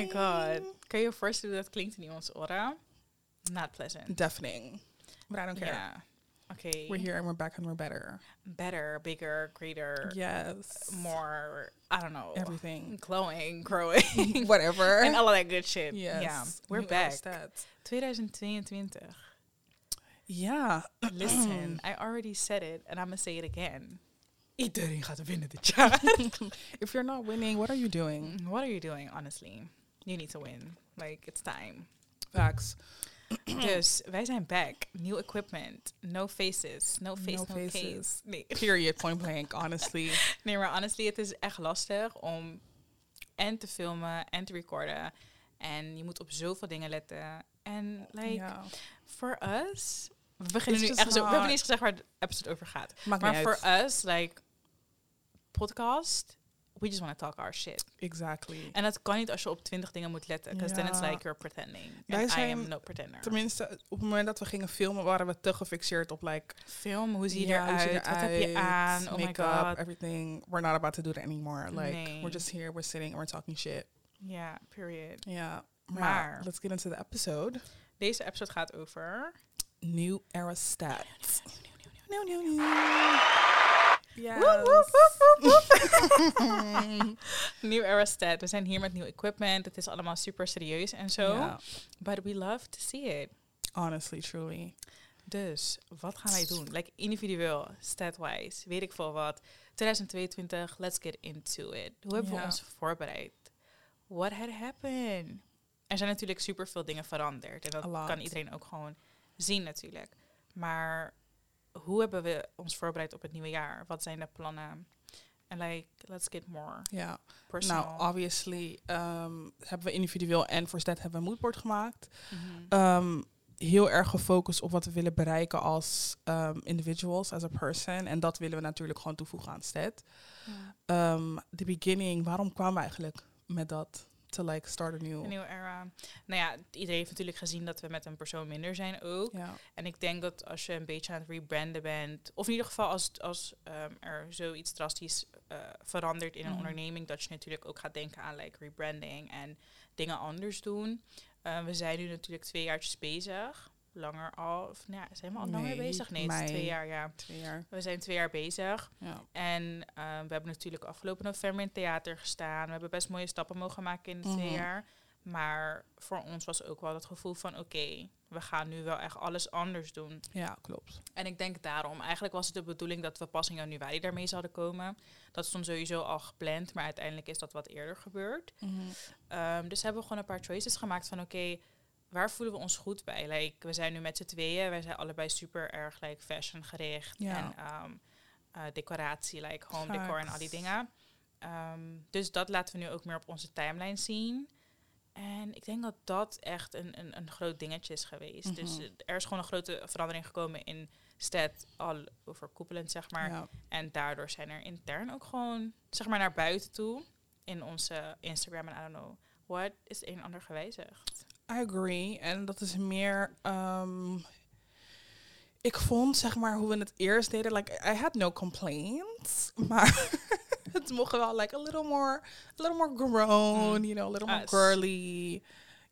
my god. Kan je je voorstellen dat klinkt in iemands oren? Not pleasant. Deafening. But I don't care. Yeah. Okay. We're here and we're back and we're better. Better, bigger, greater, Yes. more, I don't know. Everything. Glowing, growing. Whatever. and all of that good shit. yes. Yeah. We're New back. stats. 2022. Yeah. Listen, I already said it and I'm gonna say it again. Iedereen gaat winnen dit jaar. If you're not winning, what are you doing? what are you doing, honestly? You need to win. Like, it's time. Facts. dus wij zijn back. New equipment. No faces. No face, no, No case. faces. Nee. Period. Point blank. Honestly. nee, maar honestly, het is echt lastig om en te filmen en te recorden. En je moet op zoveel dingen letten. En like, for us... We beginnen nu echt zo... We hebben niet eens gezegd waar de episode over gaat. Maakt maar uit. us, like, podcast... We just want to talk our shit. Exactly. En dat kan niet als je op twintig dingen moet letten. Because then it's Ja. like you're pretending. Wij And I zijn- am no pretender. Tenminste, op het moment dat we gingen filmen, waren we te gefixeerd op like Film, hoe zie je ja, hoe eruit? Wat heb je aan? Oh my make-up, god. everything. We're not about to do that anymore. Like Nee. we're just here, we're sitting, and we're talking shit. Ja, period. Yeah. Maar, Maar- let's get into the episode. Deze episode gaat over... New era stats. New, new, new. Yes. New Era Stat. We zijn hier met nieuw equipment. Het is allemaal super serieus en zo. Ja. But we love to see it. Honestly, truly. Dus, wat gaan wij doen? Like individueel, stat-wise, weet ik veel wat. 2022, let's get into it. Hoe hebben we Ja. ons voorbereid? What had happened? Er zijn natuurlijk super veel dingen veranderd. En dat kan iedereen ook gewoon zien natuurlijk. Maar hoe hebben we ons voorbereid op het nieuwe jaar? Wat zijn de plannen? En like, let's get more Ja. personal. Nou, obviously um, hebben we individueel en voor stat hebben we een moodboard gemaakt. Mhm. um, heel erg gefocust op wat we willen bereiken als um, individuals, as a person. En dat willen we natuurlijk gewoon toevoegen aan STED. Ja. The beginning, waarom kwamen we eigenlijk met dat? To like start a new... Een nieuwe era. Nou ja, iedereen heeft natuurlijk gezien dat we met een persoon minder zijn ook. Ja, En ik denk dat als je een beetje aan het rebranden bent, of in ieder geval als, als ehm, er zoiets drastisch eh, verandert in een Mhm. onderneming, dat je natuurlijk ook gaat denken aan like, rebranding en dingen anders doen. Eh, we zijn nu natuurlijk twee jaartjes bezig. Langer al. Of, nou ja, zijn we al langer Nee, bezig? Nee, het is mei. twee jaar, ja. twee jaar. We zijn twee jaar bezig. Ja. En eh, we hebben natuurlijk afgelopen november in het theater gestaan. We hebben best mooie stappen mogen maken in de twee Mhm. jaar. Maar voor ons was ook wel het gevoel van... oké, we gaan nu wel echt alles anders doen. ja, klopt. En ik denk daarom... eigenlijk was het de bedoeling dat we pas in januari daarmee zouden komen. Dat stond sowieso al gepland, maar uiteindelijk is dat wat eerder gebeurd. Ehm, dus hebben we gewoon een paar choices gemaakt van... oké, waar voelen we ons goed bij? Like, we zijn nu met z'n tweeën. Wij zijn allebei super erg like, fashion gericht. Ja. En ehm, eh, decoratie, like home decor en al die dingen. Ehm, dus dat laten we nu ook meer op onze timeline zien. En ik denk dat dat echt een, een, een groot dingetje is geweest. Dus Mhm. er is gewoon een grote verandering gekomen in Stat, al overkoepelend zeg maar. Ja. En daardoor zijn er intern ook gewoon, zeg maar naar buiten toe, in onze Instagram en I don't know what, is een en ander gewijzigd. I agree. En dat is meer. Um, ik vond zeg maar hoe we het eerst deden. Like I had no complaints, maar het mocht wel like a little more, a little more grown, Mm. you know, a little more girly,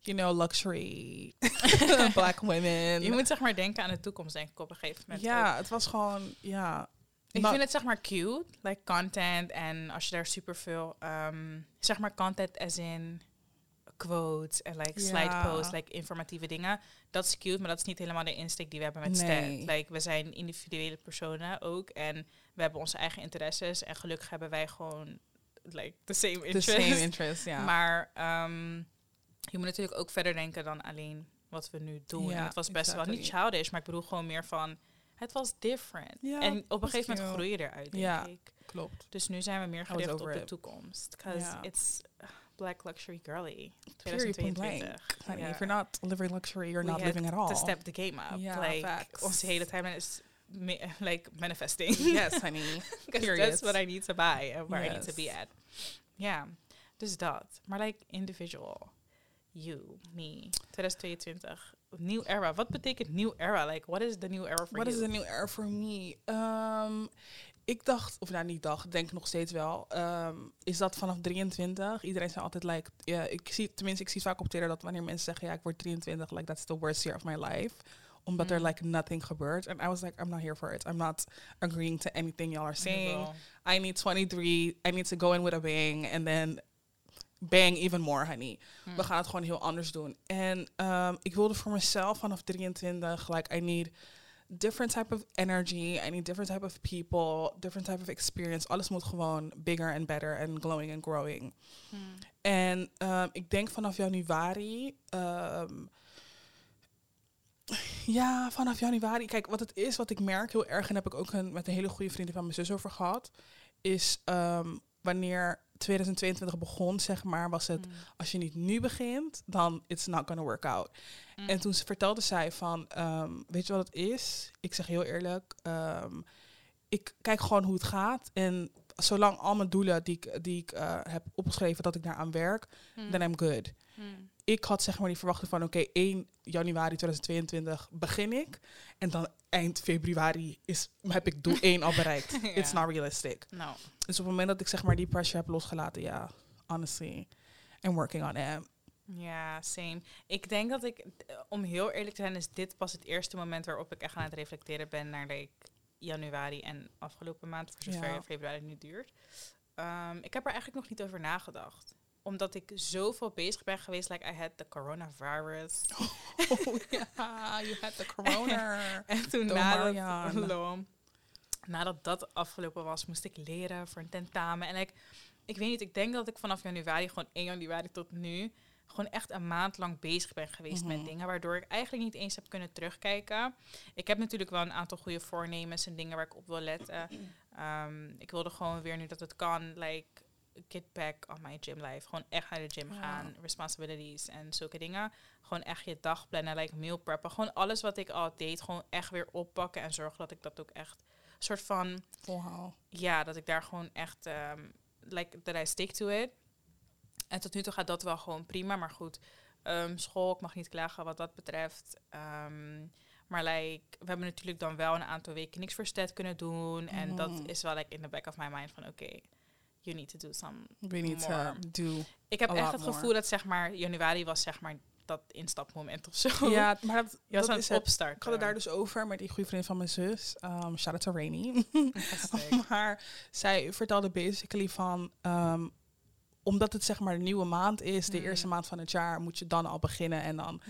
you know, luxury, black women. Je moet zeg maar denken aan de toekomst, denk ik, op een gegeven moment. ook. ja, het was gewoon ja. Ik not- vind het zeg maar cute, like content. En als je daar superveel, ehm zeg maar content as in quotes en like slide Ja. posts, like informatieve dingen. Dat is cute, maar dat is niet helemaal de insteek die we hebben met Nee. Like, we zijn individuele personen ook en we hebben onze eigen interesses. En gelukkig hebben wij gewoon like the same the interests. same interest, ja. Maar ehm, je moet natuurlijk ook verder denken dan alleen wat we nu doen. Ja, en het was best wel niet childish, maar ik bedoel gewoon meer van... Het was different. Ja, en op een gegeven moment cute. groei je eruit, denk Ja. ik. Klopt. Dus nu zijn we meer gericht op de toekomst. Because Ja. it's black luxury girly. Period, point 2022. Honey, Ja. if you're not living luxury, you're We not living at all. To step the game up. Ja, like, facts. onze hele timeline is ma- like manifesting. yes, honey. Because that's what I need to buy and where I need to be at. Yeah. dus dat. Maar like individual. You, me, 2022. Nieuw era. Wat betekent new era? Like, what is the new era for What you? is the new era for me? Um, ik dacht, of nou niet dacht, denk nog steeds wel, ehm, is dat vanaf 23. Iedereen zei altijd, like, ja, ik zie, tenminste, ik zie vaak op Twitter dat wanneer mensen zeggen, ja, ik word 23, like, that's the worst year of my life. Omdat er, Mm. like, nothing gebeurt. And I was like, I'm not here for it. I'm not agreeing to anything y'all are saying. I need 23. I need to go in with a bang. And then bang even more, honey. Hmm. We gaan het gewoon heel anders doen. En ehm, ik wilde voor mezelf vanaf 23, like, I need different type of energy. I need different type of people, different type of experience. Alles moet gewoon bigger and better and glowing and growing. Hmm. En ehm, ik denk vanaf januari. ehm, ja, vanaf januari. Kijk, wat het is, wat ik merk heel erg, en heb ik ook een, met een hele goede vriendin van mijn zus over gehad, is ehm, wanneer 2022 begon, zeg maar, was het, Hmm. als je niet nu begint, dan it's not gonna work out. Hmm. En toen ze vertelde zij van, ehm, weet je wat het is? Ik zeg heel eerlijk, ehm, ik kijk gewoon hoe het gaat. En zolang al mijn doelen die ik, die ik eh, heb opgeschreven, dat ik daaraan werk, Hmm. then I'm good. Ik had zeg maar die verwachting van, oké, 1 januari 2022 begin ik. En dan eind februari is, heb ik doel 1 al bereikt. Ja. It's not realistic. Nou, Dus op het moment dat ik zeg maar die pressure heb losgelaten, ja, honestly, I'm working on it. ja, same. Ik denk dat ik, om heel eerlijk te zijn, is dit pas het eerste moment waarop ik echt aan het reflecteren ben naar like, januari en afgelopen maand, voor zover Ja. februari nu duurt. Ehm, ik heb er eigenlijk nog niet over nagedacht. Omdat ik zoveel bezig ben geweest, like I had the coronavirus. Oh ja, you had the corona. En toen nadat. Lom, nadat dat afgelopen was, moest ik leren voor een tentamen. En ik, ik weet niet, ik denk dat ik vanaf januari, gewoon 1 januari tot nu, gewoon echt een maand lang bezig ben geweest Mhm. met dingen. Waardoor ik eigenlijk niet eens heb kunnen terugkijken. Ik heb natuurlijk wel een aantal goede voornemens en dingen waar ik op wil letten. Ehm, ik wilde gewoon weer, nu dat het kan, like, get back on my gym life. Gewoon echt naar de gym gaan, responsibilities en zulke dingen. Gewoon echt je dag plannen, like meal preppen. Gewoon alles wat ik al deed, gewoon echt weer oppakken en zorgen dat ik dat ook echt soort van, Wow. ja, dat ik daar gewoon echt, ehm, like, that I stick to it. En tot nu toe gaat dat wel gewoon prima, maar goed. ehm, school, ik mag niet klagen wat dat betreft. Ehm, maar like, we hebben natuurlijk dan wel een aantal weken niks voor stat kunnen doen. En dat Mhm. is wel like, in the back of my mind van, oké, you need to do some We need to do. ik heb echt het more. gevoel dat zeg maar januari was zeg maar dat instapmoment of zo. Ja, maar dat, je was dat aan is het opstarten. Ik had het daar dus over met die goede vriend van mijn zus. Um, shout out to Rainy. Maar zij vertelde basically van... um, omdat het zeg maar een nieuwe maand is, de Mm. eerste maand van het jaar, moet je dan al beginnen. En dan,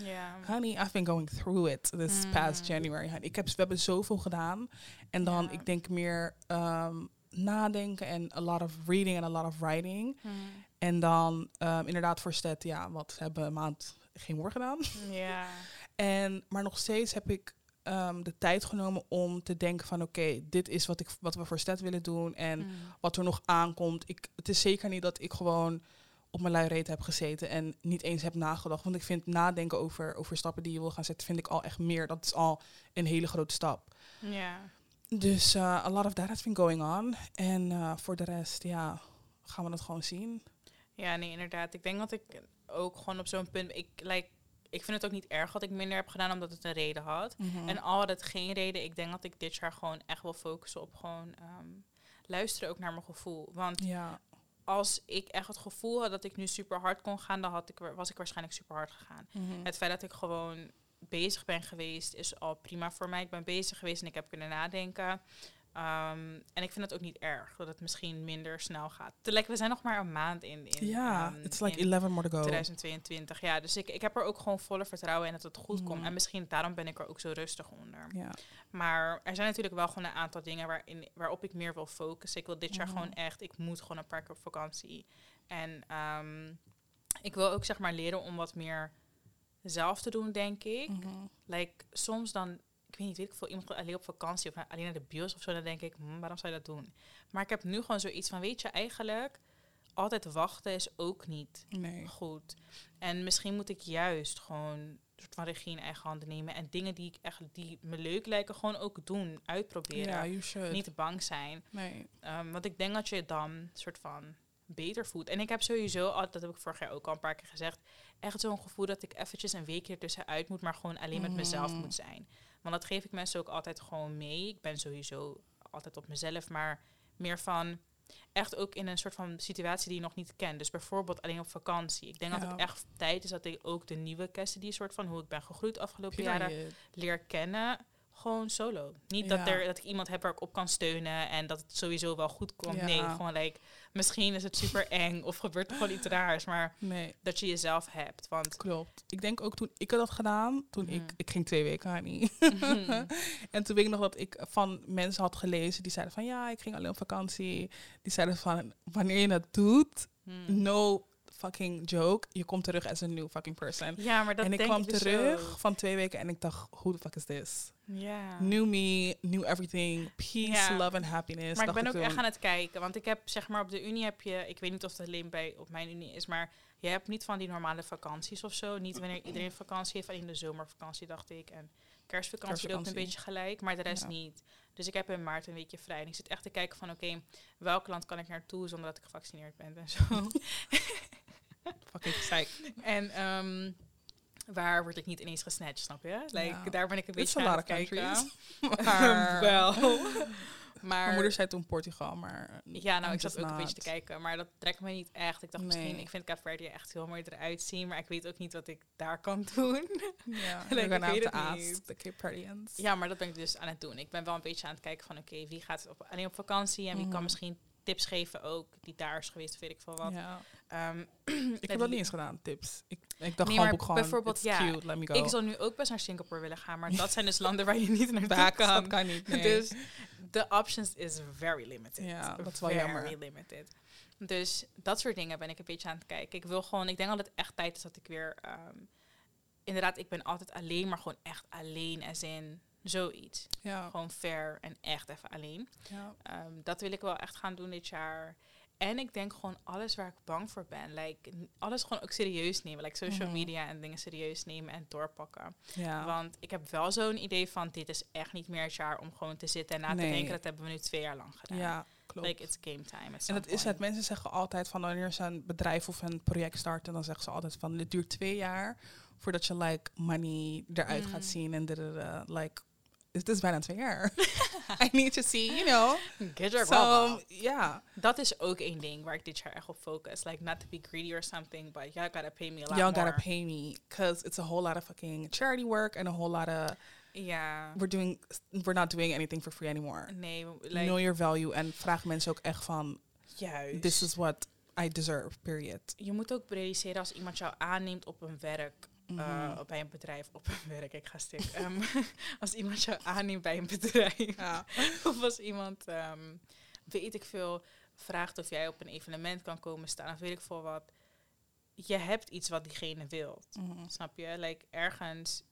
honey, I've been going through it this Mm. past January. honey. Ik heb, we hebben zoveel gedaan. En dan, ik denk meer um, nadenken en a lot of reading en a lot of writing. Hmm. En dan um, inderdaad voor Stet, ja, wat hebben we een maand geen woord gedaan. Ja. En, maar nog steeds heb ik ehm, de tijd genomen om te denken van oké, dit is wat, ik, wat we voor Stet willen doen en Hmm. wat er nog aankomt. Ik, het is zeker niet dat ik gewoon op mijn lui reet heb gezeten en niet eens heb nagedacht. Want ik vind nadenken over, over stappen die je wil gaan zetten, vind ik al echt meer. Dat is al een hele grote stap. Ja. Dus eh, a lot of that has been going on. En eh, voor de rest, ja, gaan we het gewoon zien. Ja, nee, inderdaad. Ik denk dat ik ook gewoon op zo'n punt... Ik, like, ik vind het ook niet erg dat ik minder heb gedaan, omdat het een reden had. Mhm. En al had het geen reden, ik denk dat ik dit jaar gewoon echt wil focussen op gewoon ehm, luisteren ook naar mijn gevoel. Want ja, als ik echt het gevoel had dat ik nu super hard kon gaan, dan had ik, wa- was ik waarschijnlijk super hard gegaan. mhm. Het feit dat ik gewoon bezig ben geweest, is al prima voor mij. Ik ben bezig geweest en ik heb kunnen nadenken. Ehm, en ik vind het ook niet erg dat het misschien minder snel gaat. Tegelijk, we zijn nog maar een maand in. in ja, ehm, it's like in 11 more to go. 2022. Ja, dus ik, ik heb er ook gewoon volle vertrouwen in dat het goed komt. Mhm. En misschien daarom ben ik er ook zo rustig onder. Ja. Maar er zijn natuurlijk wel gewoon een aantal dingen waarin, waarop ik meer wil focussen. Ik wil dit jaar gewoon echt, ik moet gewoon een paar keer op vakantie. En ehm, ik wil ook zeg maar leren om wat meer zelf te doen, denk ik. Mhm. Like, soms dan, ik weet niet, weet ik veel, iemand alleen op vakantie of alleen naar de bios of zo, dan denk ik, hm, waarom zou je dat doen? Maar ik heb nu gewoon zoiets van, weet je, eigenlijk, altijd wachten is ook niet Nee. goed. En misschien moet ik juist gewoon een soort van regie in eigen handen nemen en dingen die ik echt, die me leuk lijken, gewoon ook doen, uitproberen. Niet te bang zijn. Nee. Ehm, want ik denk dat je dan soort van beter voelt. En ik heb sowieso, al, dat heb ik vorig jaar ook al een paar keer gezegd, echt zo'n gevoel dat ik eventjes een weekje ertussenuit moet, maar gewoon alleen met mezelf Mhm. moet zijn. Want dat geef ik mensen ook altijd gewoon mee. Ik ben sowieso altijd op mezelf, maar meer van echt ook in een soort van situatie die je nog niet kent. Dus bijvoorbeeld alleen op vakantie. Ik denk dat het echt tijd is dat ik ook de nieuwe Cassidy soort van hoe ik ben gegroeid afgelopen jaren leer kennen. Gewoon solo. Niet dat, er, dat ik iemand heb waar ik op kan steunen en dat het sowieso wel goed komt. Ja. Nee, gewoon like, misschien is het super eng of gebeurt er gewoon iets raars, maar Nee, dat je jezelf hebt. Want klopt. Ik denk ook toen ik had dat gedaan, toen Mhm. ik, ik ging twee weken, honey. en toen weet ik nog dat ik van mensen had gelezen die zeiden van ja, ik ging alleen op vakantie. Die zeiden van wanneer je dat doet, Hmm. no fucking joke, je komt terug as a new fucking person. Ja, maar dat en ik denk kwam ik dus terug ook. van twee weken en ik dacht, who the fuck is this? Ja. New me, new everything, peace, Ja. love and happiness. Maar ik ben ook echt aan het kijken. Want ik heb zeg maar op de Unie heb je, ik weet niet of het alleen bij op mijn Unie is, maar je hebt niet van die normale vakanties of zo. Niet wanneer iedereen vakantie heeft, alleen de zomervakantie dacht ik. En kerstvakantie loopt een beetje gelijk, maar de rest Ja. niet. Dus ik heb in maart een weekje vrij. En ik zit echt te kijken van oké, welk land kan ik naartoe zonder dat ik gevaccineerd ben en zo. Fucking psych. en ehm, waar word ik niet ineens gesnatcht, snap je? Like, Ja. Daar ben ik een beetje aan het kijken. Maar- Wel. Mijn moeder zei toen Portugal, maar... Ja, nou, ik zat ook een beetje te kijken, maar dat trekt me niet echt. Ik dacht misschien, ik vind Cape echt heel mooi eruit zien, maar ik weet ook niet wat ik daar kan doen. Ja, Like, ik weet to het niet. the Cape Verdeans. ja, maar dat ben ik dus aan het doen. Ik ben wel een beetje aan het kijken van, oké, wie gaat op, alleen op vakantie en wie kan Mhm. misschien tips geven ook, die daar is geweest, weet ik veel wat. Ja. Ehm, Ik heb dat niet eens gedaan, tips. Ik, ik dacht Nee, gewoon, maar boek gewoon, bijvoorbeeld, it's ja, cute, let me go. ik zou nu ook best naar Singapore willen gaan, maar dat zijn dus landen waar je niet naartoe kan. dat kan niet, nee. Dus de options is very limited. Ja, dat is wel very jammer. limited. Dus dat soort dingen ben ik een beetje aan het kijken. Ik wil gewoon, ik denk dat het echt tijd is dat ik weer... ehm, inderdaad, ik ben altijd alleen, maar gewoon echt alleen as in zoiets. ja. Gewoon fair en echt even alleen. ja. Ehm, dat wil ik wel echt gaan doen dit jaar. En ik denk gewoon alles waar ik bang voor ben. Like, alles gewoon ook serieus nemen. Like social Mhm. media en dingen serieus nemen en doorpakken. Ja. Want ik heb wel zo'n idee van dit is echt niet meer het jaar om gewoon te zitten en na Nee. te denken. Dat hebben we nu twee jaar lang gedaan. ja, klopt. Like it's game time. en dat is het. Mensen zeggen altijd van wanneer ze een bedrijf of een project starten, dan zeggen ze altijd van dit duurt twee jaar voordat je like money eruit Mm. gaat zien en dit, like het is bijna twee jaar. I need to see, you know. Get your So, ja. Dat is ook één ding waar ik dit jaar echt op focus. Like not to be greedy or something, but you gotta pay me a lot Y'all gotta pay me because it's a whole lot of fucking charity work and a whole lot of Ja. we're doing we're not doing anything for free anymore. Nee, like, know your value en vraag mensen ook echt van juist. this is what I deserve. Period. je moet ook realiseren als iemand jou aanneemt op een werk, Eh, bij een bedrijf, op een werk, ik ga stuk. Ehm, als iemand jou aanneemt bij een bedrijf, Ja. of als iemand, ehm, weet ik veel, vraagt of jij op een evenement kan komen staan, of weet ik veel wat. Je hebt iets wat diegene wil, Mhm. snap je? Like, ergens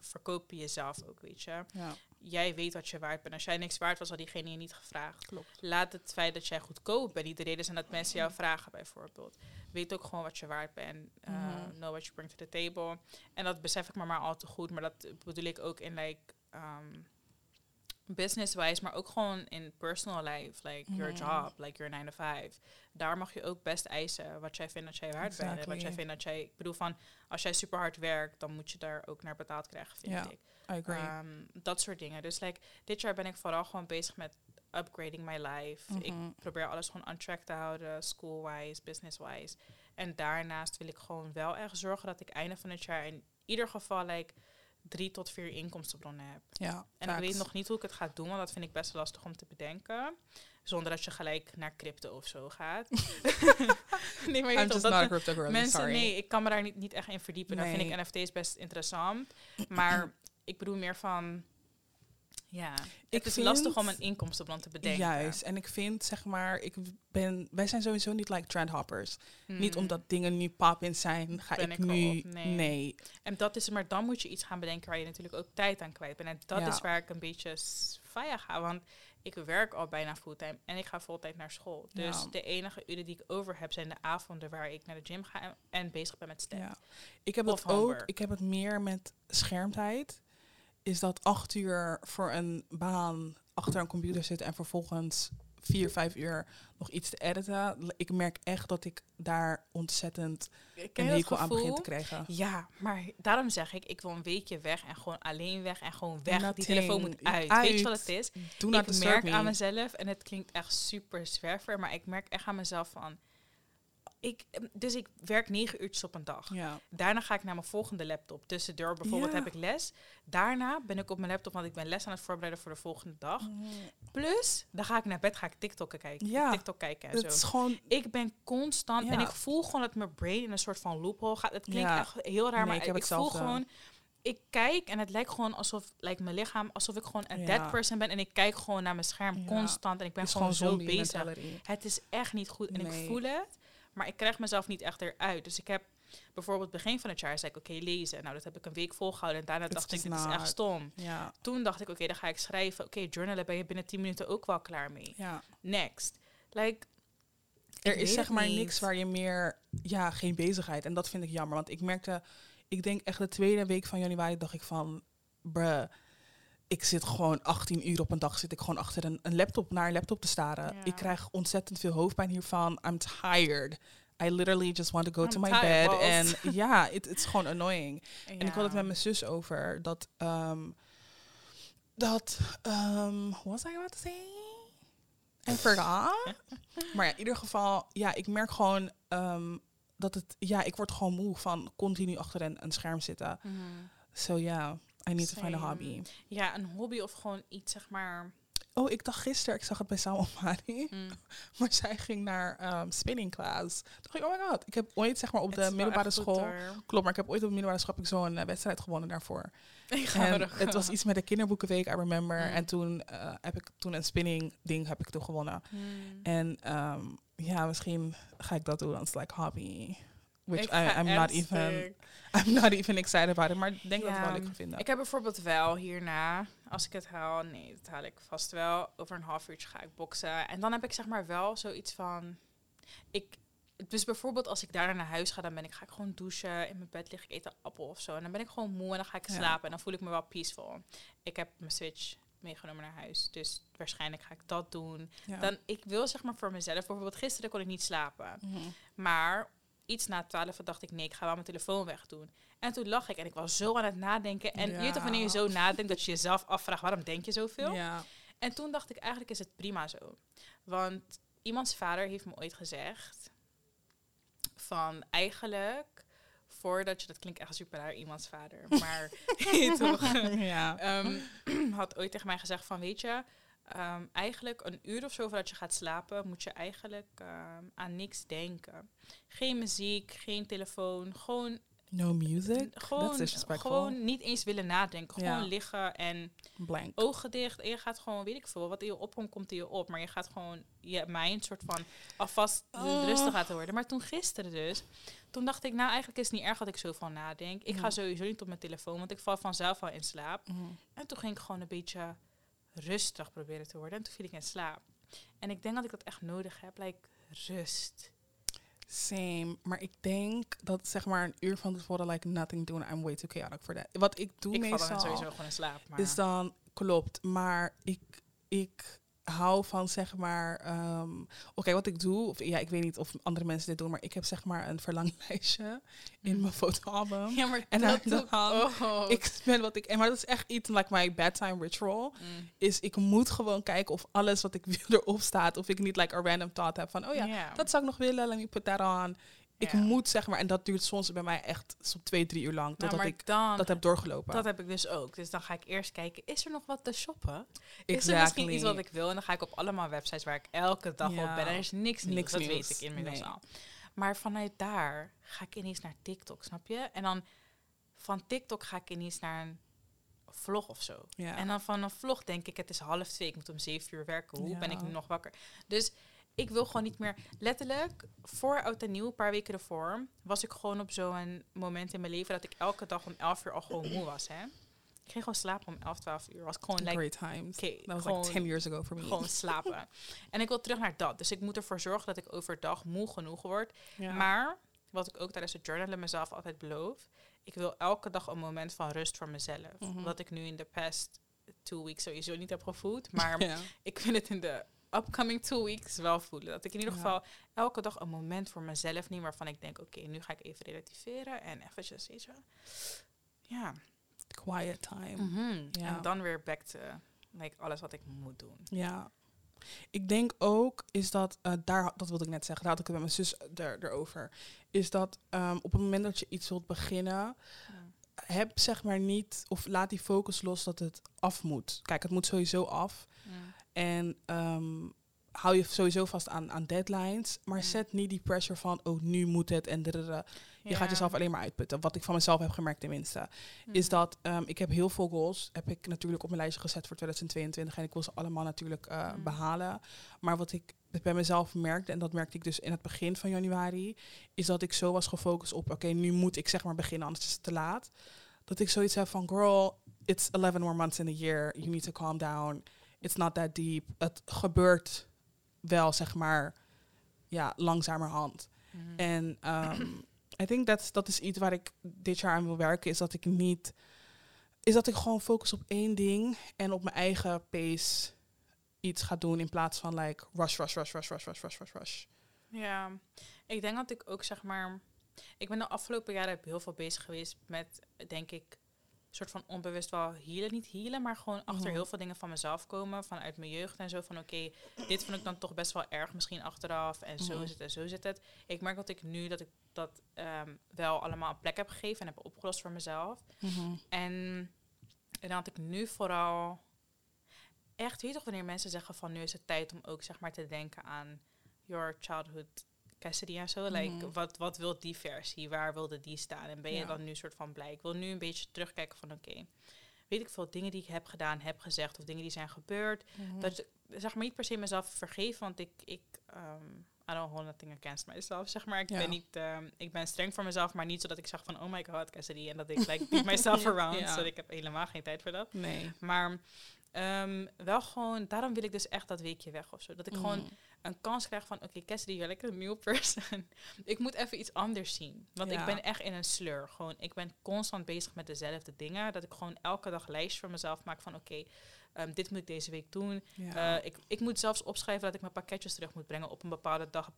verkoop je jezelf ook, weet je. Ja, Jij weet wat je waard bent. Als jij niks waard was, had diegene je niet gevraagd. klopt. Laat het feit dat jij goedkoop bent niet de reden zijn dat mensen jou vragen, bijvoorbeeld. Weet ook gewoon wat je waard bent. Uh, Mhm. Know what you bring to the table. En dat besef ik me maar al te goed. Maar dat bedoel ik ook in like, um, business-wise, maar ook gewoon in personal life. Like your job, like your 9 to 5. Daar mag je ook best eisen wat jij vindt dat jij waard bent. En wat jij vindt dat jij... Ik bedoel van, als jij super hard werkt, dan moet je daar ook naar betaald krijgen, vind ik. I agree. Ehm, dat soort dingen. Dus like, dit jaar ben ik vooral gewoon bezig met upgrading my life. Ik Mhm. probeer alles gewoon on track te houden, school-wise, business-wise. En daarnaast wil ik gewoon wel echt zorgen dat ik einde van het jaar in ieder geval like, drie tot vier inkomstenbronnen heb. ja, En ik weet nog niet hoe ik het ga doen, want dat vind ik best lastig om te bedenken. Zonder dat je gelijk naar crypto of zo gaat. nee, maar je dat not a me- crypto girl. Mensen, sorry. nee, ik kan me daar niet, niet echt in verdiepen. Dan vind Nee. ik NFT's best interessant. Maar ik bedoel meer van... Ja, Ik het is vind- lastig om een inkomstenbron te bedenken. Juist. En ik vind, zeg maar, ik ben, wij zijn sowieso niet like trendhoppers. Niet Mm. omdat dingen nu pop-in zijn, ga Ben ik, ik nu... nee. nee. En dat is, maar dan moet je iets gaan bedenken waar je natuurlijk ook tijd aan kwijt bent. En dat Ja. is waar ik een beetje faya ga. Want ik werk al bijna fulltime en ik ga fulltime naar school. Dus Ja. de enige uren die ik over heb zijn de avonden waar ik naar de gym ga en, en bezig ben met STEM. Ja. Ik heb Of het ook, ik heb het meer met schermtijd. Is dat acht uur voor een baan achter een computer zitten en vervolgens vier, vijf uur nog iets te editen. Ik merk echt dat ik daar ontzettend een hekel aan begin te krijgen. Ja, maar daarom zeg ik, ik wil een weekje weg en gewoon alleen weg en gewoon weg. Die Nothing. telefoon moet uit. Weet je Uit. wat het is? Ik merk me. aan mezelf, en het klinkt echt super zwerver, maar ik merk echt aan mezelf van... Ik, dus ik werk negen uurtjes op een dag. Ja. Daarna ga ik naar mijn volgende laptop. Tussendoor bijvoorbeeld Ja. heb ik les. Daarna ben ik op mijn laptop, want ik ben les aan het voorbereiden voor de volgende dag. Plus, dan ga ik naar bed, ga ik TikTok kijken. Ja. TikTok kijken en is zo. gewoon... Ik ben constant en ik voel gewoon dat mijn brain in een soort van loophole gaat. Het klinkt echt heel raar, Nee, maar ik voel gewoon. Ik kijk en het lijkt gewoon alsof, lijkt mijn lichaam, alsof ik gewoon een Ja. dead person ben en ik kijk gewoon naar mijn scherm Ja. constant en ik ben is gewoon, zo bezig. Het is echt niet goed en Nee. ik voel het, maar ik krijg mezelf niet echt eruit. Dus ik heb bijvoorbeeld begin van het jaar zei ik oké lezen. Nou, dat heb ik een week volgehouden en daarna It's dacht ik dit is echt stom. Toen dacht ik oké, dan ga ik schrijven. Oké, journalen ben je binnen 10 minuten ook wel klaar mee. ja. Next. Like Er is zeg maar niet. niks waar je meer... Ja, geen bezigheid. En dat vind ik jammer. Want ik merkte... Ik denk echt de tweede week van januari dacht ik van... Bruh, ik zit gewoon 18 uur op een dag... zit ik gewoon achter een, een laptop naar een laptop te staren. Ja. Ik krijg ontzettend veel hoofdpijn hiervan. I'm tired. I literally just want to go I'm to my tired, bed. En ja, het is gewoon annoying. En ik had het met mijn zus over dat. ehm dat. what was I about to say? I forgot. maar ja, in ieder geval, ja, ik merk gewoon ehm, dat het. Ja, ik word gewoon moe van continu achter een, een scherm zitten. Mhm. So ja, I need to find a Same. hobby. Ja, een hobby of gewoon iets, zeg maar. Oh, ik dacht gisteren, ik zag het bij Salma Mari, mm, maar zij ging naar ehm, spinning class. Toen dacht ik, oh my god, ik heb ooit zeg maar op de middelbare school. Klopt, maar ik heb ooit op de middelbare school zo'n eh, wedstrijd gewonnen daarvoor. Ik ga En het was iets met de kinderboekenweek, I remember. Mm. En toen eh, heb ik toen een spinning ding heb ik toen gewonnen. Mm. En ehm, ja, misschien ga ik dat doen als like hobby. Which I, I'm not even. I'm not even excited about it. Maar ik denk dat ik het wel leuk ga vinden. Ik heb bijvoorbeeld wel hierna, als ik het haal, nee, dat haal ik vast wel. Over een half uurtje ga ik boksen. En dan heb ik zeg maar wel zoiets van. Ik, dus bijvoorbeeld als ik daarna naar huis ga, dan ben ik, ga ik gewoon douchen, in mijn bed liggen, ik eet een appel of zo. En dan ben ik gewoon moe en dan ga ik Ja. slapen. En dan voel ik me wel peaceful. Ik heb mijn switch meegenomen naar huis. Dus waarschijnlijk ga ik dat doen. ja. Dan, ik wil zeg maar voor mezelf, bijvoorbeeld gisteren kon ik niet slapen. Mhm. Maar iets na twaalf dacht ik, nee, ik ga wel mijn telefoon wegdoen. En toen lag ik en ik was zo aan het nadenken. En je weet toch, wanneer je zo nadenkt, dat je jezelf afvraagt, waarom denk je zoveel? Ja. En toen dacht ik, eigenlijk is het prima zo. Want iemands vader heeft me ooit gezegd, van eigenlijk, voordat je, dat klinkt echt super raar, iemands vader, maar toch, ja. Ehm, had ooit tegen mij gezegd van, weet je, ehm, eigenlijk een uur of zo voordat je gaat slapen, moet je eigenlijk ehm, aan niks denken. Geen muziek, geen telefoon, gewoon, No music? Gewoon, gewoon niet eens willen nadenken. Gewoon liggen en Blank. ogen dicht. En je gaat gewoon, weet ik veel, wat in je opkomt, komt in je op. Maar je gaat gewoon je mind soort van alvast Oh. rustig laten worden. Maar toen gisteren dus, toen dacht ik, nou eigenlijk is het niet erg dat ik zo van nadenk. Ik ga sowieso niet op mijn telefoon, want ik val vanzelf al in slaap. Mhm. En toen ging ik gewoon een beetje rustig proberen te worden. En toen viel ik in slaap. En ik denk dat ik dat echt nodig heb, like rust. Same. Maar ik denk dat zeg maar een uur van tevoren like nothing doen. I'm way too chaotic for that. Wat ik doe ik val meestal dan sowieso gewoon in slaap. Maar is dan klopt. Maar ik ik hou van zeg maar. ehm, Oké, wat ik doe. Of ja, ik weet niet of andere mensen dit doen, maar ik heb zeg maar een verlanglijstje in Mm. mijn fotoalbum. ja, maar En dat dan- doe ik ben wat ik. en Maar dat is echt iets like my bedtime ritual. Mm. Is ik moet gewoon kijken of alles wat ik wil erop staat. Of ik niet like a random thought heb van oh ja, Ja. dat zou ik nog willen. Let me put that on. Ik Ja. moet zeg maar, en dat duurt soms bij mij echt zo'n twee, drie uur lang. Nou, Totdat ik dan, dat heb doorgelopen. dat heb ik dus ook. Dus dan ga ik eerst kijken, is er nog wat te shoppen? Is er misschien iets wat ik wil? En dan ga ik op allemaal websites waar ik elke dag Ja. op ben. En er is niks nieuws, Niks dat nieuws. weet ik inmiddels Nee. al. Maar vanuit daar ga ik ineens naar TikTok, snap je? En dan van TikTok ga ik ineens naar een vlog of zo. Ja. En dan van een vlog denk ik, het is half twee, ik moet om zeven uur werken. Hoe ben ik nu nog wakker? Dus ik wil gewoon niet meer... Letterlijk, voor Oud en Nieuw, een paar weken ervoor... was ik gewoon op zo'n moment in mijn leven... dat ik elke dag om elf uur al gewoon moe was, hè. Ik ging gewoon slapen om 11, 12 uur. Was gewoon like, Great times. That was gewoon- like 10 years ago for me. gewoon slapen. en ik wil terug naar dat. Dus ik moet ervoor zorgen dat ik overdag moe genoeg word. Ja. Maar, wat ik ook tijdens het journalen mezelf altijd beloof... ik wil elke dag een moment van rust voor mezelf. Wat ik nu in de past two weeks sowieso niet heb gevoeld. Maar ja. ik vind het in de upcoming two weeks wel voelen. Dat ik in ieder Ja. geval elke dag een moment voor mezelf neem waarvan ik denk, oké, nu ga ik even relativeren en eventjes, weet je. Ja. Quiet time. Mhm. Ja. En dan weer back to like, alles wat ik moet doen. Ja. Ik denk ook, is dat, eh, daar, dat wilde ik net zeggen, daar had ik het met mijn zus er, erover. Is dat ehm, op het moment dat je iets wilt beginnen, heb zeg maar niet, of laat die focus los dat het af moet. Kijk, het moet sowieso af. En ehm, hou je sowieso vast aan, aan deadlines. Maar zet niet die pressure van, oh, nu moet het. En dadada. je gaat jezelf alleen maar uitputten. Wat ik van mezelf heb gemerkt tenminste. Mm. Is dat ehm, ik heb heel veel goals. Heb ik natuurlijk op mijn lijstje gezet voor 2022. En ik wil ze allemaal natuurlijk eh, Mm. behalen. Maar wat ik bij mezelf merkte, en dat merkte ik dus in het begin van januari, is dat ik zo was gefocust op, oké, nu moet ik zeg maar beginnen, anders is het te laat. Dat ik zoiets heb van, girl, it's 11 more months in a year. You need to calm down. It's not that deep. Het gebeurt wel, zeg maar, ja, langzamerhand. Mhm. En ehm I think that's, dat is iets waar ik dit jaar aan wil werken, is dat ik niet, is dat ik gewoon focus op één ding en op mijn eigen pace iets ga doen in plaats van like rush, rush, rush, rush, rush, rush, rush, rush, rush. Ja, ik denk dat ik ook zeg maar. Ik ben de afgelopen jaren heel veel bezig geweest met, denk ik, soort van onbewust wel healen. Niet healen, maar gewoon achter Mhm. heel veel dingen van mezelf komen. Vanuit mijn jeugd en zo. Van oké, dit vond ik dan toch best wel erg misschien achteraf. En zo Mhm. is het en zo zit het. Ik merk dat ik nu dat ik dat ehm, wel allemaal een plek heb gegeven en heb opgelost voor mezelf. En, en dan had ik nu vooral echt, weet je toch wanneer mensen zeggen van nu is het tijd om ook zeg maar te denken aan your childhood Cassidy en zo. Like, Mhm. wat, wat wil die versie? Waar wilde die staan? En ben je Ja. dan nu soort van blij? Ik wil nu een beetje terugkijken van oké, weet ik veel dingen die ik heb gedaan, heb gezegd of dingen die zijn gebeurd. Dat ik, zeg maar niet per se mezelf vergeven, want ik, ik um, I don't hold nothing against myself, zeg maar. Ik Ja. ben niet, ehm, ik ben streng voor mezelf, maar niet zodat ik zeg van oh my god, Cassidy, en dat ik like beat myself around. Ja. Zodat ik heb helemaal geen tijd voor dat. Nee. Maar ehm, wel gewoon, daarom wil ik dus echt dat weekje weg of zo. Dat ik gewoon Mhm. Een kans krijg van, oké, Cassidy, you're like a new person. ik moet even iets anders zien. Want Ja. ik ben echt in een sleur. Gewoon, ik ben constant bezig met dezelfde dingen. Dat ik gewoon elke dag lijst voor mezelf maak van, oké, ehm, dit moet ik deze week doen. Ja. Eh, ik, ik moet zelfs opschrijven dat ik mijn pakketjes terug moet brengen op een bepaalde dag,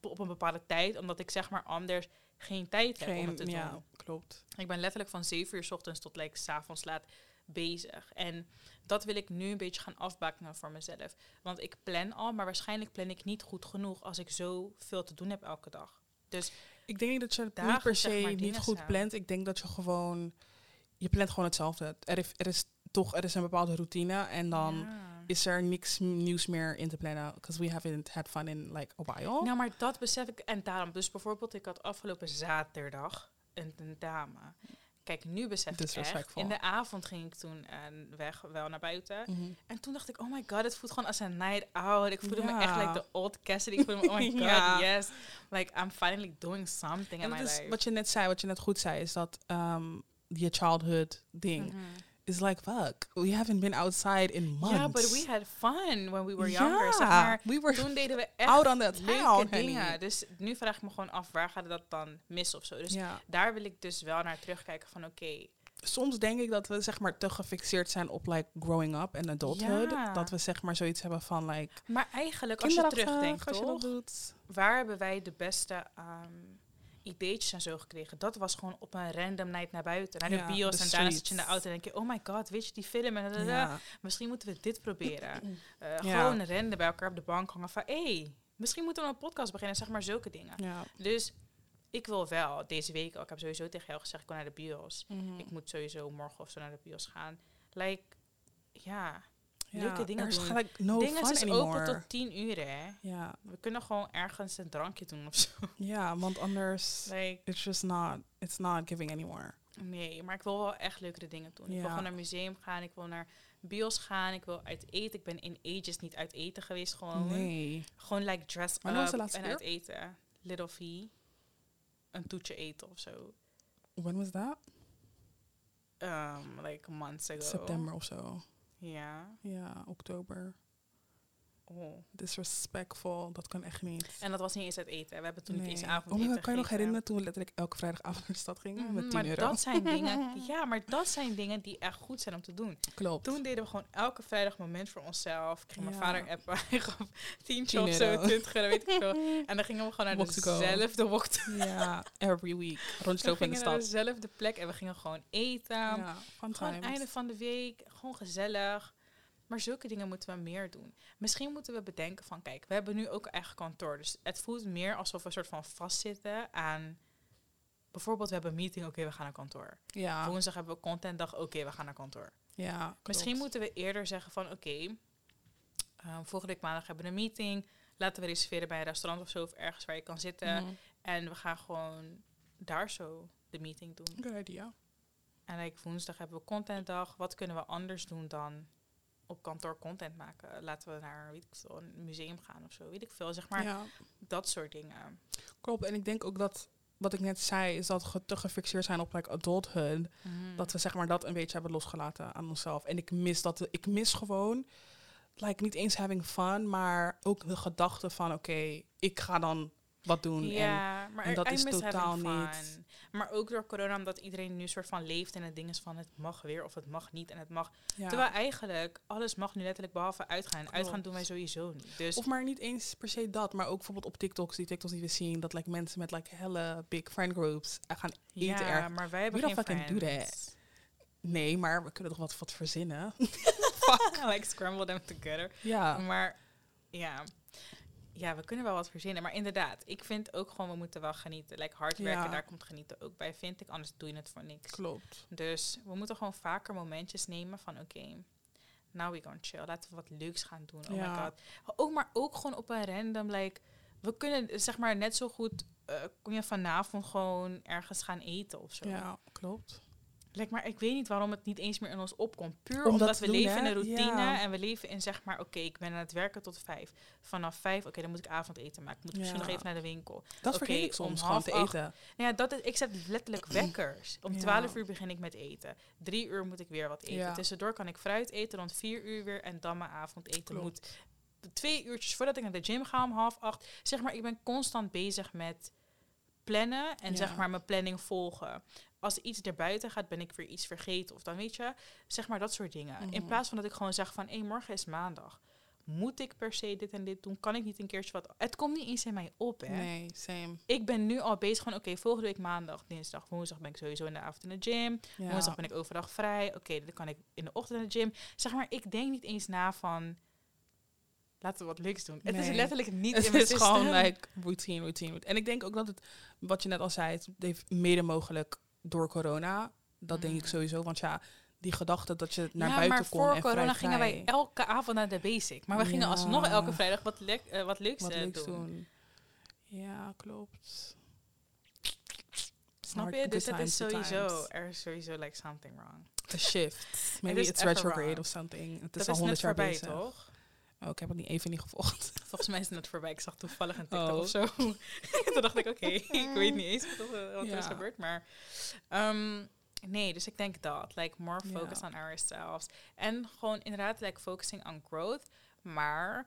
op een bepaalde tijd. Omdat ik zeg maar anders geen tijd heb om het te doen. ja, klopt. Ik ben letterlijk van 7 uur 's ochtends tot like, s avonds laat bezig. En dat wil ik nu een beetje gaan afbakenen voor mezelf. Want ik plan al, maar waarschijnlijk plan ik niet goed genoeg als ik zo veel te doen heb elke dag. Dus Ik denk dat je het Dagen, niet per zeg se maar, niet goed plant. Ik denk dat je gewoon, je plant gewoon hetzelfde. Er is, er is toch, er is een bepaalde routine en dan ja. is er niks nieuws meer in te plannen. Because we haven't had fun in like a while. Nou, maar dat besef ik. En daarom, dus bijvoorbeeld, ik had afgelopen zaterdag een tentamen. Kijk, nu besef ik echt. Disrespectful. In de avond ging ik toen eh, weg, wel naar buiten. Mhm. En toen dacht ik, oh my god, het voelt gewoon als een night out. Ik voelde me echt like the old Cassidy. Ik voelde me, oh my god, Ja. yes. Like, I'm finally doing something En in my is life. wat je net zei, wat je net goed zei, is dat ehm je childhood ding Mhm. Is like fuck. We haven't been outside in months. Ja, but we had fun when we were younger. Ja, Zeg maar, we were toen deden we echt out on the town, dingen. Dus nu vraag ik me gewoon af, waar gaat dat dan mis of zo? Dus ja. daar wil ik dus wel naar terugkijken van, oké, Soms denk ik dat we zeg maar te gefixeerd zijn op like growing up en adulthood. Ja. Dat we zeg maar zoiets hebben van like maar eigenlijk als je terugdenkt, als je toch? doet. Waar hebben wij de beste ehm ideetjes en zo gekregen? Dat was gewoon op een random night naar buiten, naar de Ja, bios. En daarna zit je in de auto en denk je, oh my god, weet je die film? En. Ja. Misschien moeten we dit proberen. Eh. Gewoon renden bij elkaar op de bank hangen van, hé, hey, misschien moeten we een podcast beginnen. Zeg maar zulke dingen. Ja. Dus ik wil wel deze week. Ik heb sowieso tegen jou gezegd, ik wil naar de bios. Mhm. Ik moet sowieso morgen of zo naar de bios gaan. Like, Ja, leuke dingen doen. gelijk no dingen is anymore. open tot tien uur, hè. Ja. We kunnen gewoon ergens een drankje doen of zo. ja, want anders Like, it's just not it's not giving anymore. nee, maar ik wil wel echt leukere dingen doen. Ik wil gewoon naar museum gaan, ik wil naar bios gaan, ik wil uit eten. Ik ben in ages niet uit eten geweest, gewoon. Nee. Gewoon like dress up en keer? uit eten. Little V. Een toetje eten of zo. When was that? Um, like months ago. September of zo. Ja. Ja, oktober. Oh. Disrespectful, dat kan echt niet. En dat was niet eens het eten. We hebben toen niet eens avondeten Oh, kan je nog herinneren toen we letterlijk elke vrijdagavond naar de stad gingen Mhm, met 10 maar euro? dat zijn dingen, ja, maar dat zijn dingen die echt goed zijn om te doen. Klopt. Toen deden we gewoon elke vrijdag moment voor onszelf. Ik ging mijn vader appen, hij gaf 10 10 of zo, euro. 20 euro, weet ik veel. En dan gingen we gewoon naar Walk dezelfde walk to Ja, every week. We Rondlopen in de stad. dezelfde plek en we gingen gewoon eten. Ja, fun Gewoon einde van de week, gewoon gezellig. Maar zulke dingen moeten we meer doen. Misschien moeten we bedenken van, kijk, we hebben nu ook eigen kantoor. Dus het voelt meer alsof we een soort van vastzitten aan... Bijvoorbeeld, we hebben een meeting, oké, we gaan naar kantoor. Ja, Woensdag hebben we contentdag, oké, we gaan naar kantoor. ja Misschien klopt. moeten we eerder zeggen van, oké, eh, volgende week maandag hebben we een meeting. Laten we reserveren bij een restaurant of zo, of ergens waar je kan zitten. Mhm. En we gaan gewoon daar zo de meeting doen. Good idea. En like, woensdag hebben we contentdag. Wat kunnen we anders doen dan op kantoor content maken? Laten we naar weet ik veel, een museum gaan of zo. Weet ik veel. Zeg maar ja, dat soort dingen. klopt. En ik denk ook dat, wat ik net zei, is dat we te gefixeerd zijn op like adulthood. Dat we zeg maar dat een beetje hebben losgelaten aan onszelf. En ik mis dat, ik mis gewoon, like niet eens having fun, maar ook de gedachte van, oké, ik ga dan wat doen. En maar en dat is totaal niet- Maar ook door corona, omdat iedereen nu soort van leeft in het ding is van het mag weer of het mag niet en het mag. ja. Terwijl eigenlijk alles mag nu letterlijk behalve uitgaan. En Uitgaan doen wij sowieso niet. Dus Of maar niet eens per se dat, maar ook bijvoorbeeld op TikToks, die TikToks die we zien, dat like, mensen met like helle big friend groups eh, gaan eten ja, erg. maar wij hebben We geen don't fucking do friends. Nee, maar we kunnen toch wat, wat verzinnen? like scramble them together. Ja, Maar ja. Ja, we kunnen wel wat verzinnen. Maar inderdaad, ik vind ook gewoon, we moeten wel genieten. Like hard werken, Ja. daar komt genieten ook bij, vind ik. Anders doe je het voor niks. klopt. Dus we moeten gewoon vaker momentjes nemen van, oké, now we gonna chill. Laten we wat leuks gaan doen. Oh Ja. my god. Ook, maar ook gewoon op een random, like, we kunnen zeg maar net zo goed, eh kun je vanavond gewoon ergens gaan eten of zo. Ja, klopt. Like, maar ik weet niet waarom het niet eens meer in ons opkomt. Puur Om dat omdat we doen, leven hè? in een routine Ja. en we leven in zeg maar, oké, ik ben aan het werken tot vijf. Vanaf vijf, oké, dan moet ik avondeten maken. Ik moet misschien Ja. nog even naar de winkel. Dat Oké, vergeet ik om soms, gewoon half te acht eten. Nou ja, dat is, ik zet letterlijk wekkers. Om Ja. 12 uur begin ik met eten. Drie uur moet ik weer wat eten. Ja. Tussendoor kan ik fruit eten, rond vier uur weer en dan mijn avondeten Klopt. moet. Twee uurtjes voordat ik naar de gym ga om half acht. Zeg maar, ik ben constant bezig met plannen en Ja. zeg maar mijn planning volgen. Als iets erbuiten gaat, ben ik weer iets vergeten. Of dan weet je, zeg maar dat soort dingen. In Mhm. plaats van dat ik gewoon zeg van, hé, morgen is maandag. Moet ik per se dit en dit doen? Kan ik niet een keertje wat... Het komt niet eens in mij op, hè Nee, same. ik ben nu al bezig van, oké, volgende week maandag, dinsdag, woensdag ben ik sowieso in de avond in de gym. Ja. Woensdag ben ik overdag vrij. Oké, dan kan ik in de ochtend in de gym. Zeg maar, ik denk niet eens na van, laten we wat leuks doen. Het is letterlijk niet Het in mijn is gewoon like routine, routine. En ik denk ook dat het, wat je net al zei, het heeft mede mogelijk door corona. Dat denk ik Mm. sowieso. Want ja, die gedachte dat je naar ja, buiten maar kon voor en corona vrij, gingen wij elke avond naar de basic. Maar we gingen alsnog elke vrijdag wat, lek, eh, wat leuks wat eh, leuks doen. doen. Ja, klopt. Snap je? Dus dat is sowieso, er is sowieso like something wrong. A shift. Maybe it's retrograde wrong. of something. Het is dat al honderd jaar voorbij, bezig. toch? Oh, ik heb het niet even niet gevolgd. Volgens mij is het net voorbij. Ik zag toevallig een TikTok Oh. of zo. Toen dacht ik, oké, ik weet niet eens wat, er- wat er is gebeurd. Maar ehm, nee, dus ik denk dat. Like, more focus on ourselves. En gewoon inderdaad, like, focusing on growth. Maar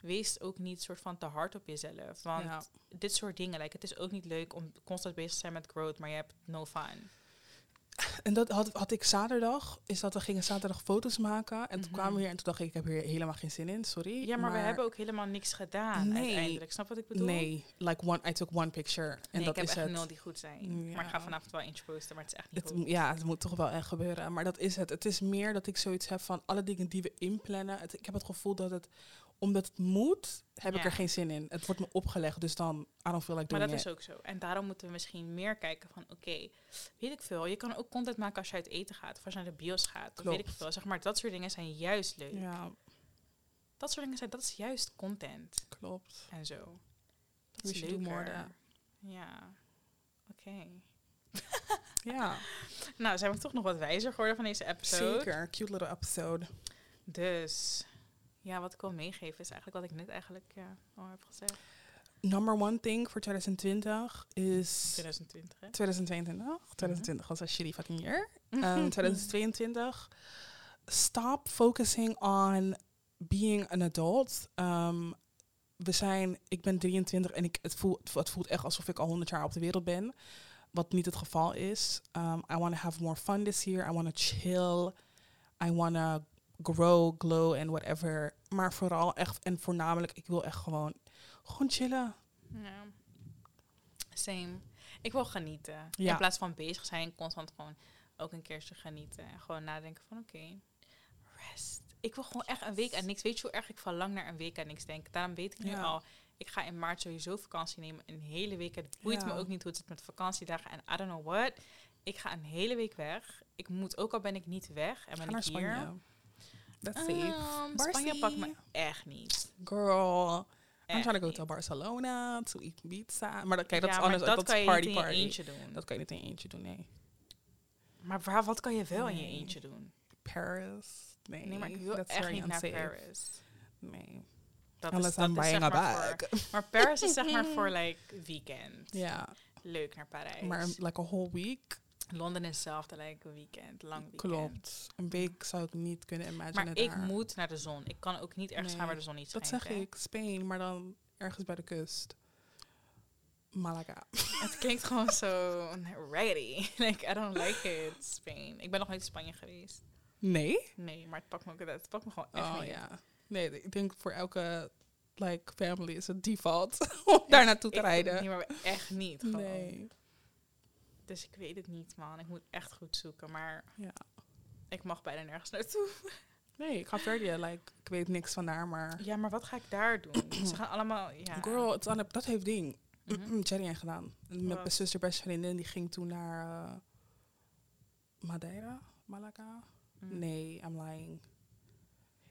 wees ook niet soort van te hard op jezelf. Want Ja. dit soort dingen, like, het is ook niet leuk om constant bezig te zijn met growth, maar je hebt no fun. En dat had, had ik zaterdag, is dat we gingen zaterdag foto's maken. En toen Mhm. kwamen we hier en toen dacht ik, ik heb hier helemaal geen zin in, sorry. Ja, maar, we hebben ook helemaal niks gedaan Nee. uiteindelijk. Snap wat ik bedoel? Nee, like one, I took one picture. En Nee, dat ik heb is echt het. nul die goed zijn. Maar ik ga vanavond wel eentje posten, maar het is echt niet Het, goed. ja, het moet toch wel echt gebeuren. Maar dat is het. Het is meer dat ik zoiets heb van alle dingen die we inplannen. Het, ik heb het gevoel dat het, omdat het moet, heb ik er geen zin in. Het wordt me opgelegd, dus dan, I don't feel like Maar dat is ook zo. En daarom moeten we misschien meer kijken van, oké, weet ik veel. Je kan ook content maken als je uit eten gaat. Of als je naar de bios gaat. Of weet ik Klopt. veel. Zeg maar, dat soort dingen zijn juist leuk. Ja, Dat soort dingen zijn, dat is juist content. klopt. En zo. Dat is leuker. Ja. Oké. Ja, Nou, zijn we toch nog wat wijzer geworden van deze episode. zeker. Cute little episode. Dus, ja, wat ik wil meegeven is eigenlijk wat ik net eigenlijk ja, al heb gezegd. Number one thing voor 2020 is... 2020, hè? 2022. Mhm. 2020 was een shitty fucking year. Um, 2022. Stop focusing on being an adult. ehm, we zijn, ik ben 23 en ik, het, voelt, het voelt echt alsof ik al 100 jaar op de wereld ben. Wat niet het geval is. Um, I want to have more fun this year. I want to chill. I want to grow, glow and whatever. Maar vooral echt en voornamelijk, ik wil echt gewoon, gewoon chillen. Ja. Same. Ik wil genieten. Ja. In plaats van bezig zijn, constant gewoon ook een keertje genieten. En gewoon nadenken van oké, rest. Ik wil gewoon echt een week aan niks. Weet je hoe erg ik van lang naar een week aan niks denk? Daarom weet ik nu Ja. al. Ik ga in maart sowieso vakantie nemen. Een hele week. Het boeit Ja. me ook niet hoe het zit met vakantiedagen. En I don't know what. Ik ga een hele week weg. Ik moet, ook al ben ik niet weg en ben ik hier. Spanje. That's Um, safe. Spanje pakt me echt niet. Girl. I'm trying to go to Barcelona, to Ibiza. Maar dat, kijk, dat ja, is anders. dat dat kan je party niet in je eentje doen. Dat kan je niet in je eentje doen, nee. Maar waar, wat kan je wel in je eentje doen? Paris. Nee, Nee, maar ik wil echt niet naar. Paris. Nee. Dat Unless is, dat I'm is zeg voor... Maar Paris is zeg maar voor like weekend. Ja, Leuk naar Parijs. maar like a whole week. Londen is hetzelfde, like een weekend, lang weekend. Klopt. Een week zou ik niet kunnen imaginen Maar ik daar. moet naar de zon. Ik kan ook niet ergens gaan Nee, waar de zon niet Dat schijnt. zeg hè. ik. Spain, maar dan ergens bij de kust. Malaga. Het klinkt gewoon zo ready. like, I don't like it, Spain. Ik ben nog nooit in Spanje geweest. Nee? Nee, maar het pakt me ook het pakt me gewoon echt Oh niet. ja. Nee, ik denk voor elke like, family is het default om daar naartoe te rijden. Nee, maar echt niet. Gewoon. Nee. Dus ik weet het niet, man. Ik moet echt goed zoeken. Maar Ja. ik mag bijna nergens naartoe. Nee, ik ga verder. Like, ik weet niks van daar, maar... Ja, maar wat ga ik daar doen? Ze gaan allemaal... Ja. Girl, het aan dat heeft ding. Mhm. Jerry en gedaan. Met mijn zuster, beste vriendin, die ging toen naar eh, Madeira, Malaga. Mhm. Nee, I'm lying.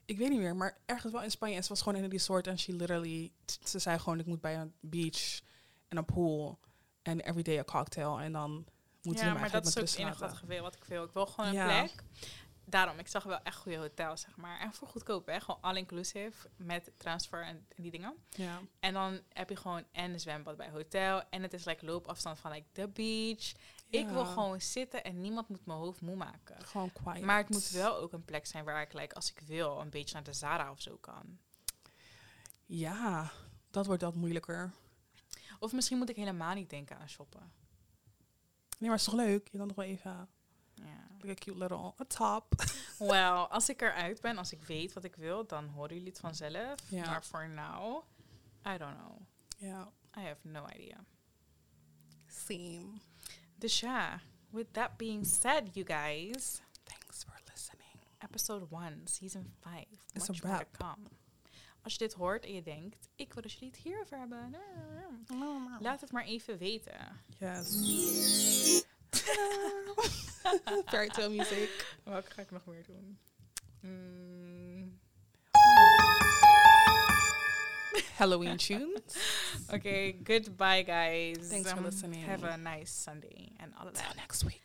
Ik weet niet meer, maar ergens wel in Spanje. En ze was gewoon in een resort en she literally... t- Ze zei gewoon, ik moet bij een beach en een pool en every day a cocktail. En dan moet ja, hem maar dat met is ook het enige wat, ik wil, wat ik wil. Ik wil gewoon een Ja. plek. Daarom, ik zag wel echt goede hotels, zeg maar. En voor goedkoop, hè. Gewoon all-inclusive met transfer en, die dingen. Ja, En dan heb je gewoon en een zwembad bij hotel. En het is like loopafstand van like the beach. Ik wil Ja. gewoon zitten en niemand moet mijn hoofd moe maken. gewoon quiet. Maar het moet wel ook een plek zijn waar ik, like, als ik wil, een beetje naar de Zara of zo kan. Ja, dat wordt dat moeilijker. Of misschien moet ik helemaal niet denken aan shoppen. Nee, maar het is toch leuk? Je kan toch wel even... Ja. Like a cute little a top. Wel, als ik eruit ben, als ik weet wat ik wil, dan horen jullie het vanzelf. Maar voor now, I don't know. Ja. I have no idea. Same. Dus ja, with that being said, you guys, Thanks for listening. episode 1, season 5. It's Much a more to come. Als je dit hoort en je denkt, ik wil dat jullie het hierover hebben. Laat het maar even weten. Yes. Fairy tale music. Welke ga ik nog meer doen? Mm, Halloween tunes. Oké, goodbye guys. Thanks for Um, listening. Have a nice Sunday. En allerlei. Till next week.